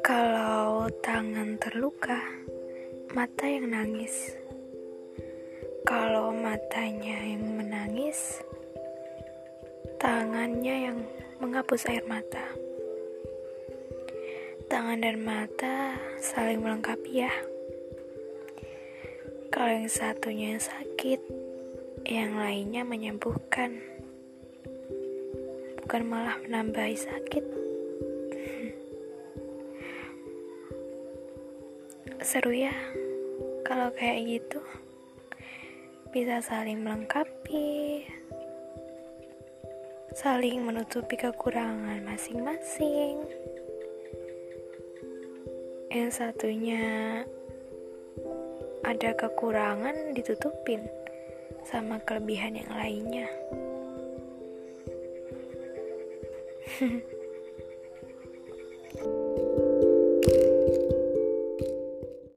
Kalau tangan terluka, mata yang nangis. Kalau matanya yang menangis, tangannya yang menghapus air mata. Tangan dan mata saling melengkapi ya. Kalau yang satunya yang sakit, yang lainnya menyembuhkan. Bukan malah menambahi sakit. Seru ya kalau kayak gitu. Bisa saling melengkapi, saling menutupi kekurangan masing-masing. Yang satunya ada kekurangan ditutupin sama kelebihan yang lainnya. 哼 哼